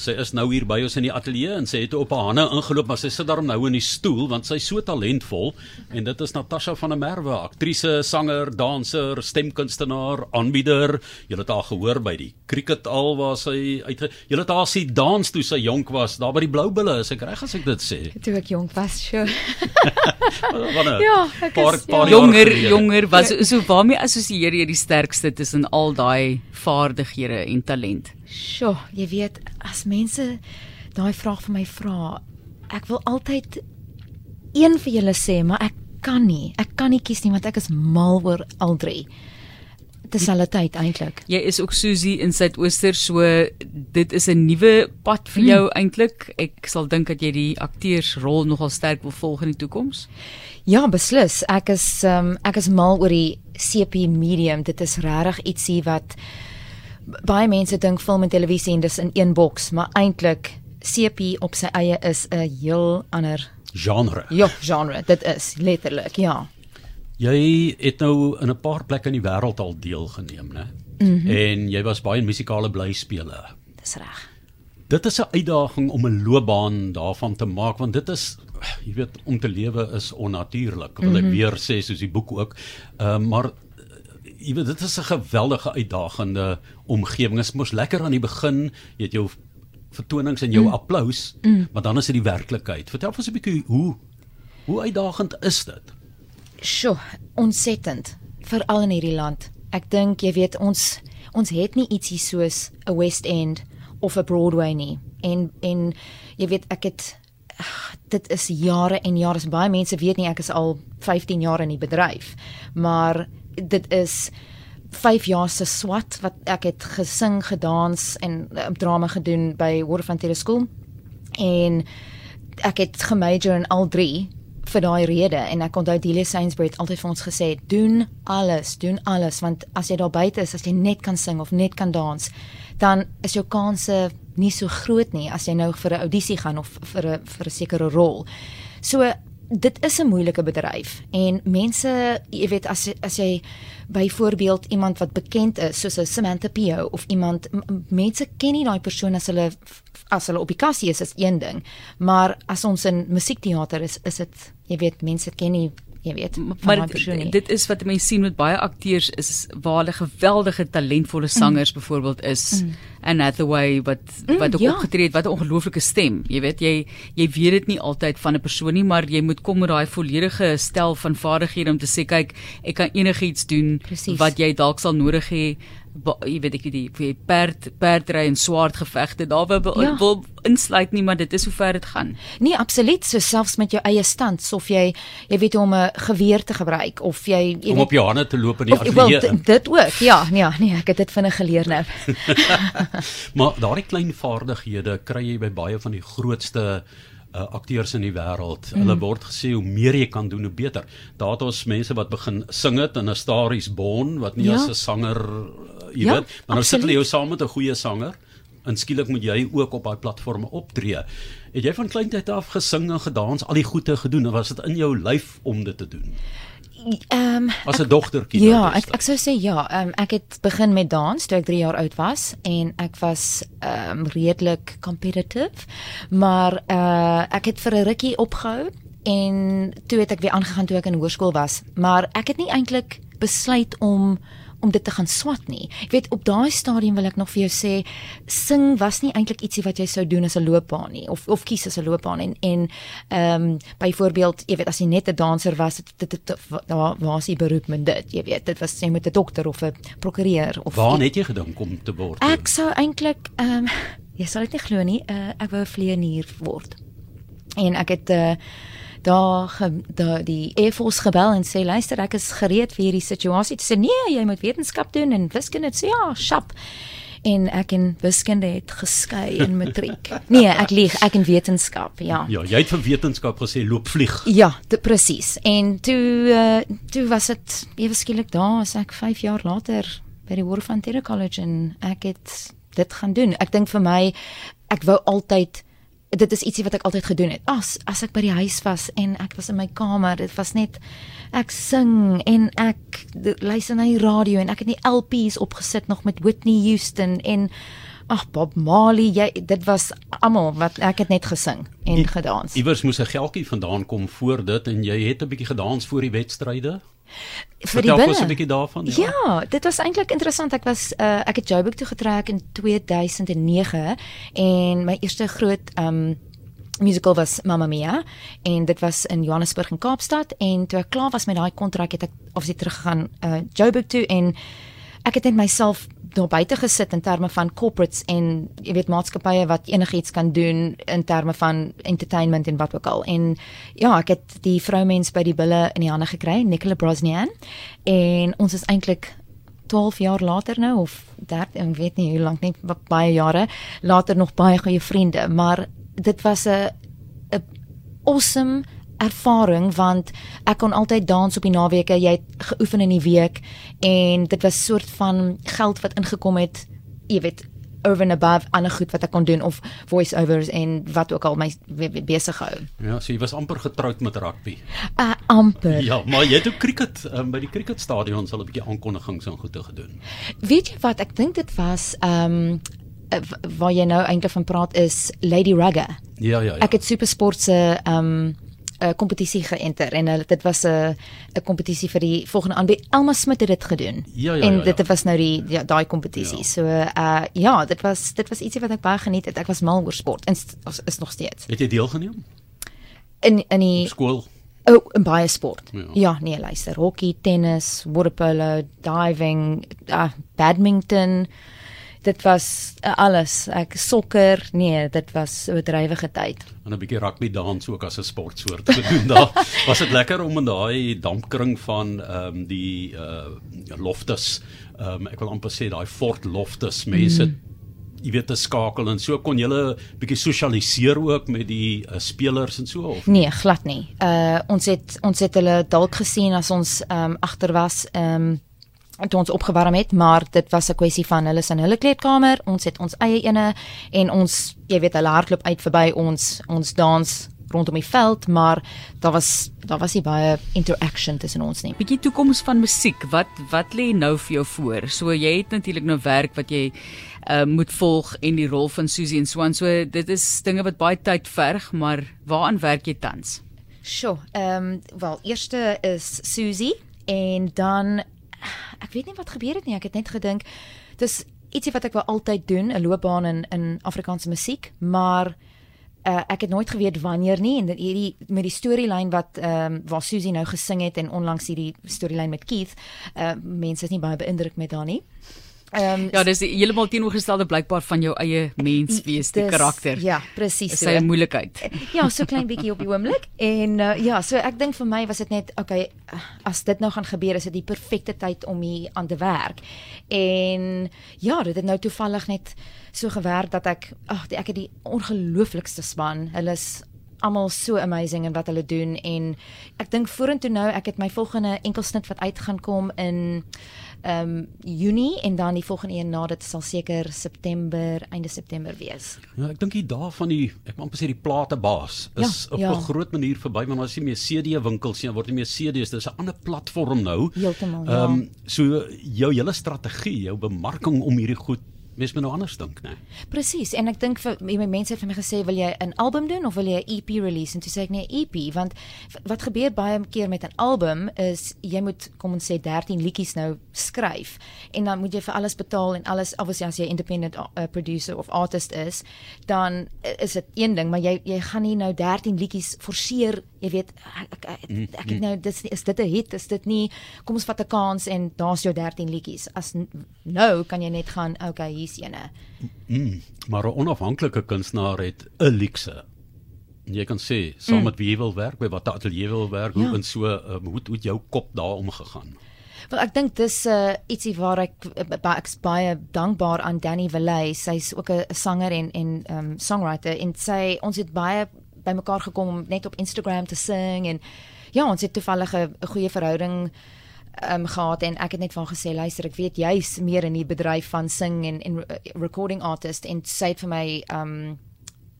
Sy is nou hier by ons in die ateljee en sy het op haar hande ingeloop, maar sy sit daarom nou in die stoel want sy's so talentvol en dit is Natasha van der Merwe, aktrise, sanger, danser, stemkunstenaar, aanbieder. Jy het haar gehoor by die cricket al waar sy uit Jy het haar sien dans toe sy jonk was, daar by die Blou Bulle, is ek reg as ek dit sê? Toe ek jonk was, sure. Wanneer? Ja, ek paar, is- paar ja. jonger jonger was so waarmee assosieer jy die sterkste tussen al daai vaardighede en talent? Sjoe, jy weet, as mense daai vraag vir my vra, ek wil altyd een vir julle sê, maar ek kan nie. Ek kan nie kies nie want ek is mal oor al drie. Terselfde tyd eintlik. Jy is ook Susie in Suidooster, so dit is 'n nuwe pad vir jou mm. eintlik. Ek sal dink dat jy die akteursrol nogal sterk wil volg in die toekoms. Ja, beslis. Ek is um, ek is mal oor die CP medium. Dit is regtig ietsie wat baie mense dink film en televisie en dis in een boks, maar eintlik CP op sy eie is 'n heel ander genre. ja, genre. Dit is letterlik, ja. Jy het nou in 'n paar plekke in die wêreld al deelgeneem, né? Mm. -hmm. En jy was baie musikale blyspele. Dis reg. Dit is 'n uitdaging om 'n loopbaan daarvan te maak want dit is jy weet om te lewe is onnatuurlik. Wil ek mm -hmm. weer sê soos die boek ook. Ehm uh, maar eh, jy weet dit is 'n geweldige uitdagende omgewing. Dit is mos lekker aan die begin, jy het jou vertonings en jou mm. applous, mm. maar dan is dit die werklikheid. Vertel ons 'n bietjie hoe hoe uitdagend is dit? Sjoe, ontsettend, veral in hierdie land. Ek dink jy weet ons ons het nie ietsie soos 'n West End of 'n Broadway nie. En en jy weet ek het ag, dit is jare en jare. Baie mense weet nie ek is al 15 jaar in die bedryf. Maar dit is 5 jaar se swat wat ek het gesing, gedans en uh, drama gedoen by Waterfront Theatre School. En ek het gemajor in al vir daai rede en ek onthou Delia Sainsbury het altyd vir ons gesê doen alles, doen alles want as jy daar buite is, as jy net kan sing of net kan dans, dan is jou kanse nie so groot nie as jy nou vir 'n audisie gaan of vir 'n vir 'n sekere rol. So dit is 'n moeilike bedryf en mense, jy weet as as jy byvoorbeeld iemand wat bekend is soos 'n Samantha Pio of iemand mense ken nie daai persoon as hulle as hulle op die kassie is is een ding, maar as ons in musiekteater is, is dit jy weet mense ken nie jy weet Maar dit, dit is wat mense sien met baie akteurs is waar hulle geweldige talentvolle sangers mm. byvoorbeeld is. Mm. Anne Hathaway wat wat ook ja. opgetree het, wat 'n ongelooflike stem. Jy weet jy jy weet dit nie altyd van 'n persoon nie, maar jy moet kom met daai volledige stel van vaardighede om te sê kyk, ek kan enigiets doen Presies. wat jy dalk sal nodig hê. Ba- Jy weet ek weet die die perd perdry en swaard gevegte daar wil, Ja. wil insluit nie, maar dit is hoe ver dit gaan. Nee, absoluut, so selfs met jou eie stand, of jy jy weet hoe om 'n geweer te gebruik of jy jy Om weet op jou hande te loop in die ateljee. dit ook. Ja, ja, nee, ek het dit vinnig geleer nou. Maar daardie klein vaardighede kry jy by baie van die grootste uh, akteurs in die wêreld. Mm. Hulle word gesê hoe meer jy kan doen hoe beter. Daar het ons mense wat begin sing het in 'n Star is Born wat nie Ja. as 'n sanger uh, jy Ja, weet, maar nou sit hulle jou saam met 'n goeie sanger en skielik moet jy ook op daai platforme optree. Het jy van kleintyd af gesing en gedans, al die goeie gedoen en was dit in jou lyf om dit te doen? Ehm um, As 'n dogtertjie Ja, ek ek sou sê ja. Ehm um, ek het begin met dans toe ek 3 jaar oud was en ek was ehm um, redelik competitive. Maar uh ek het vir 'n rukkie opgehou en toe het ek weer aangegaan toe ek in hoërskool was. Maar ek het nie eintlik besluit om om dit te gaan swat nie. Ek weet op daai stadium wil ek nog vir jou sê sing was nie eintlik ietsie wat jy sou doen as 'n loopbaan nie of of kies as 'n loopbaan en en ehm um, byvoorbeeld jy weet as jy net 'n danser was dit dit, daar was jy beroep met dit jy weet dit was jy moet 'n dokter of 'n prokureur of Waar het jy gedink om te word? ek sou eintlik ehm um, jy sal dit nie glo nie uh, ek wou 'n vlieënier word en ek het uh, daar ge, da, die Air Force gebel en sê luister ek is gereed vir hierdie situasie te sê nee jy moet wetenskap doen en wiskunde sê ja sjap en ek in wiskunde het geskei in matriek nee ek lieg ek in wetenskap ja Ja, jy het vir wetenskap gesê loop vlieg. Ja, dit presies. En toe uh, toe was dit ewe skielik daar as ek 5 jaar later by die Waterfront Theatre College en ek het dit gaan doen. Ek dink vir my ek wou altyd dit is ietsie wat ek altyd gedoen het. As as ek by die huis was en ek was in my kamer, dit was net ek sing en ek luister na die radio en ek het nie LPs opgesit nog met Whitney Houston en ag Bob Marley, jy dit was almal wat ek het net gesing en I- gedans. Iewers moes 'n geldjie vandaan kom voor dit en jy het 'n bietjie gedans voor die wedstryde. Vir die Vertel ons 'n bietjie daarvan. Ja, dit was eintlik interessant. Ek was uh, ek het Joburg toe getrek in 2009 en my eerste groot um musical was Mamma Mia en dit was in Johannesburg en Kaapstad en toe ek klaar was met daai kontrak het ek obviously teruggegaan uh Joburg toe en ek het net myself daar buite gesit in terme van corporates en jy weet maatskappye wat enigiets kan doen in terme van entertainment en wat ook al. En ja, ek het die vroumens by die bulle in die hande gekry, Nicola Brosnian. En ons is eintlik 12 jaar later nou of 13, ek weet nie hoe lank nie, ba- baie jare later nog baie goeie vriende, maar dit was 'n 'n awesome ervaring want ek kon altyd dans op die naweke, jy het geoefen in die week en dit was soort van geld wat ingekom het, jy weet over and above ander goed wat ek kon doen of voice overs en wat ook al my be- be- besig hou. Ja, so jy was amper getroud met rugby. Uh, amper. Ja, maar jy het ook cricket um, by die cricketstadions al 'n bietjie aankondigings en goede gedoen. Weet jy wat ek dink dit was um, waar jy nou eintlik van praat is Lady Rugger. Ja, ja, ja. Ek het supersport se ehm um, 'n kompetisie geënter en hulle dit was 'n 'n kompetisie vir die volgende aanbied. Elma Smit het dit gedoen. Ja, ja, en ja, ja. dit was nou die ja, daai kompetisie. Ja. So uh ja, dit was dit was ietsie wat ek baie geniet het. Ek was mal oor sport en is, is nog steeds. Het jy deelgeneem? In in die Op skool? O, oh, in baie sport. Ja. Ja, nee, luister, hockey, tennis, waterpolo, diving, uh, badminton. Dit was uh, alles. Ek sokker, nee, dit was 'n bedrywige tyd. en 'n bietjie rugby dans ook as 'n sportsoort gedoen daar. Was dit lekker om in daai dampkring van ehm um, die uh loftes, ehm um, ek wil amper sê daai Fort Loftes mense mm. jy weet te skakel en so kon jy bietjie sosialiseer ook met die uh, spelers en so of Nee, glad nie. Uh ons het ons het hulle dalk gesien as ons ehm um, agter was ehm um, toe ons opgewarm het, maar dit was 'n kwessie van hulle is in hulle kleedkamer, ons het ons eie ene en ons, jy weet, hulle hardloop uit verby ons, ons dans rondom die veld, maar daar was daar was nie baie interaction tussen ons nie. Bietjie toekoms van musiek. Wat wat lê nou vir jou voor? So jy het natuurlik nou werk wat jy uh, moet volg en die rol van Susie en Swan. So dit is dinge wat baie tyd verg, maar waaraan werk jy tans? Sjoe, ehm um, wel, eerste is Susie en dan ek weet nie wat gebeur het nie. Ek het net gedink dis ietsie wat ek wou altyd doen, 'n loopbaan in in Afrikaanse musiek, maar uh, ek het nooit geweet wanneer nie en dit hierdie met die storielyn wat ehm um, waar Susie nou gesing het en onlangs hierdie storielyn met Keith, uh, mense is nie baie beïndruk met haar nie. Ehm um, Ja, dis heeltemal teenoorgestelde blykbaar van jou eie menswees, die dis- karakter. Ja, presies. So. sy moeilikheid? Ja, so klein bietjie op die oomblik. En uh, ja, so ek dink vir my was dit net okay, as dit nou gaan gebeur, is dit die perfekte tyd om hier aan te werk. En ja, dit het nou toevallig net so gewerk dat ek ag, ek het die ongelooflikste span. Hulle is almal so amazing in wat hulle doen en ek dink vorentoe nou ek het my volgende enkelsnit wat uit gaan kom in ehm um, Junie en dan die volgende een na dit sal seker September, einde September wees. Ja, ek dink die dae van die ek wil amper sê die platebaas is Ja, op ja. 'n groot manier verby want ons sien meer CD winkels sien word nie meer CD's dis 'n ander platform nou. Heeltemal, ja. Ehm so jou hele strategie, jou bemarking om hierdie goed mens moet nou anders dink, né? Presies en ek dink vir my mense het vir my gesê wil jy 'n album doen of wil jy 'n EP release en toe sê ek nee EP want wat gebeur baie keer met 'n album is jy moet kom ons sê 13 liedjies nou skryf en dan moet jy vir alles betaal en alles obviously as jy independent uh, producer of artist is dan is dit een ding maar jy jy gaan nie nou 13 liedjies forceer jy weet ek ek, ek, ek het nou dis is dit 'n hit is dit nie kom ons vat 'n kans en daar's jou 13 liedjies as nou kan jy net gaan okay hier's ene Mm, maar 'n onafhanklike kunstenaar het 'n. En jy kan sê saam mm. met wie jy wil werk, by watter ateljee jy wil werk, hoe Ja. en so um, hoe hoe jou kop daar omgegaan. Wel ek dink dis uh, ietsie waar ek ba- ek's baie dankbaar aan Danny Valley. Sy's ook 'n sanger en en um songwriter en sy ons het baie bymekaar gekom om net op Instagram te sing en ja, ons het toevallig 'n goeie verhouding um gehad en ek het net van gesê luister ek weet jy's meer in die bedryf van sing en en uh, recording artist en het vir my um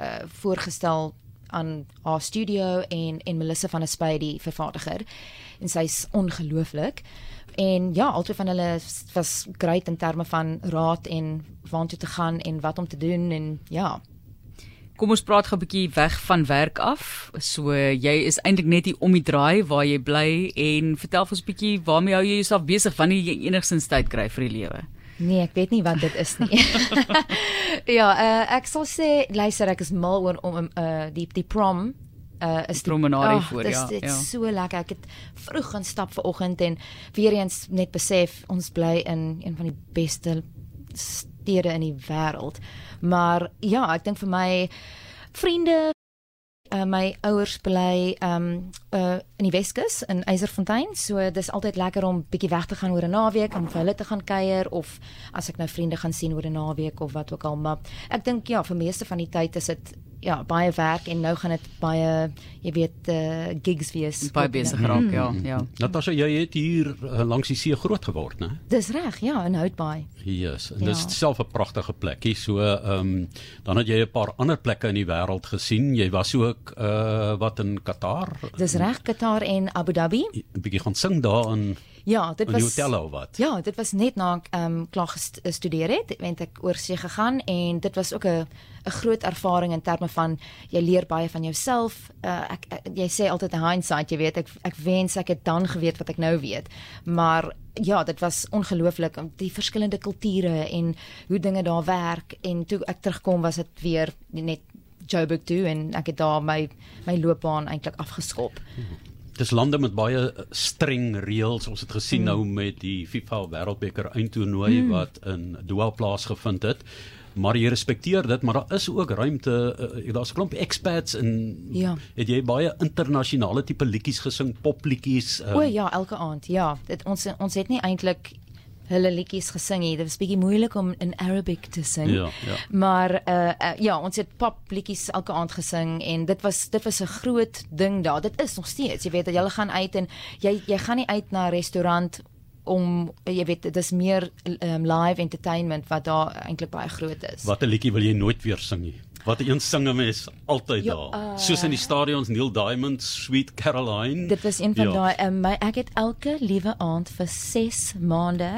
uh voorgestel aan haar studio en en Melissa van der Spy die vervaardiger. En sy's ongelooflik. En ja, albei van hulle was great in terme van raad en waartoe te gaan en wat om te doen en ja. Kom ons praat gou 'n bietjie weg van werk af. So jy is eintlik net hier om die draai waar jy bly en vertel ons 'n bietjie waarmee hou jy jouself besig wanneer jy enigsins tyd kry vir die lewe? Nee, ek weet nie wat dit is nie. ja, uh, ek sal sê luister ek is mal oor om uh, die die prom uh is die promenade oh, voor dis, ja. Dit is ja. so lekker. Ek het vroeg gaan stap ver oggend en weer eens net besef ons bly in een van die beste stede in die wêreld. Maar ja, ek dink vir my vriende uh, my ouers bly um uh, in die Weskus in Eiserfontein, so dis altyd lekker om bietjie weg te gaan oor 'n naweek om vir hulle te gaan kuier of as ek nou vriende gaan sien oor 'n naweek of wat ook al, maar ek dink ja, vir meeste van die tyd is dit ja, baie werk en nou gaan dit baie jy weet uh, gigs wees. Baie besig raak, ja, mm. ja. Natasha, jy het hier uh, langs die see groot geword, né? Dis reg, ja, in Houtbaai. Yes, en ja. dis self 'n pragtige plekkie. So, ehm um, dan het jy 'n paar ander plekke in die wêreld gesien. Jy was ook uh wat in Qatar? Dis reg, Qatar en Abu Dhabi. 'n Bietjie gaan sing daar in Ja, dit was hotel of wat? Ja, dit was net na ek ehm um, klaar gestudeer het, het ek oor see gegaan en dit was ook 'n 'n groot ervaring in terme van jy leer baie van jouself. Uh, ek, ek jy sê altyd 'n hindsight, jy weet ek ek wens ek het dan geweet wat ek nou weet. Maar ja, dit was ongelooflik om die verskillende kulture en hoe dinge daar werk en toe ek terugkom was dit weer net Joburg toe en ek het daar my my loopbaan eintlik afgeskop. Mhm. Dis lande met baie eh, streng reëls. Ons het gesien mm. nou met die FIFA Wêreldbeker eindtoernooi mm. wat in Doha plaasgevind het. Maar jy respekteer dit, maar daar is ook ruimte. Uh, Daar's 'n klomp expats en ja. het jy baie internasionale tipe liedjies gesing, popliedjies? Um, o ja, elke aand. Ja, dit ons ons het nie eintlik hulle liedjies gesing het. Dit was bietjie moeilik om in Arabic te sing. Ja, ja. Maar uh, uh ja, ons het pop liedjies elke aand gesing en dit was dit was 'n groot ding daar. Dit is nog steeds. Jy weet dat jy gaan uit en jy jy gaan nie uit na 'n restaurant om jy weet dit is meer um, live entertainment wat daar eintlik baie groot is. Watter liedjie wil jy nooit weer sing nie? Wat een singe mens altyd ja, daar. Uh, Soos in die stadions Neil Diamond, Sweet Caroline. Dit was een van ja. daai um, my ek het elke liewe aand vir 6 maande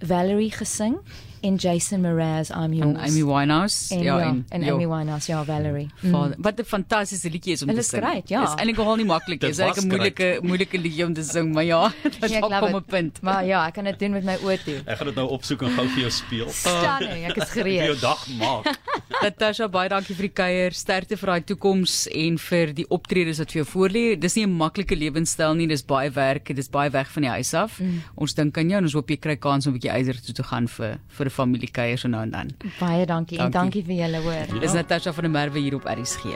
Valerie gesing en Jason Mraz I'm yours. En Amy Winehouse. En, ja, ja, en, en Amy Winehouse, ja, Valerie. Mm. Wat 'n fantastiese liedjie is om te sing. Great, ja. Is eintlik nogal nie maklik nie. Is 'n moeilike moeilike liedjie om te sing, maar ja, dit ja, kom op 'n punt. Maar ja, ek kan dit doen met my oë toe. Ek gaan dit nou opsoek en gou vir jou speel. Stunning, ek is gereed. Vir jou dag maak. Natasha, baie dankie vir die kuier. Sterkte vir daai toekoms en vir die optredes wat vir jou voorlê. Dis nie 'n maklike lewenstyl nie, dis baie werk, dis baie weg van die huis af. Mm. Ons dink aan jou en ons hoop jy kry kans om 'n bietjie eiser toe te gaan vir vir 'n familiekuier so nou en dan. Baie dankie, dankie. en dankie vir julle hoor. Ja. Dis Natasha van der Merwe hier op RSG.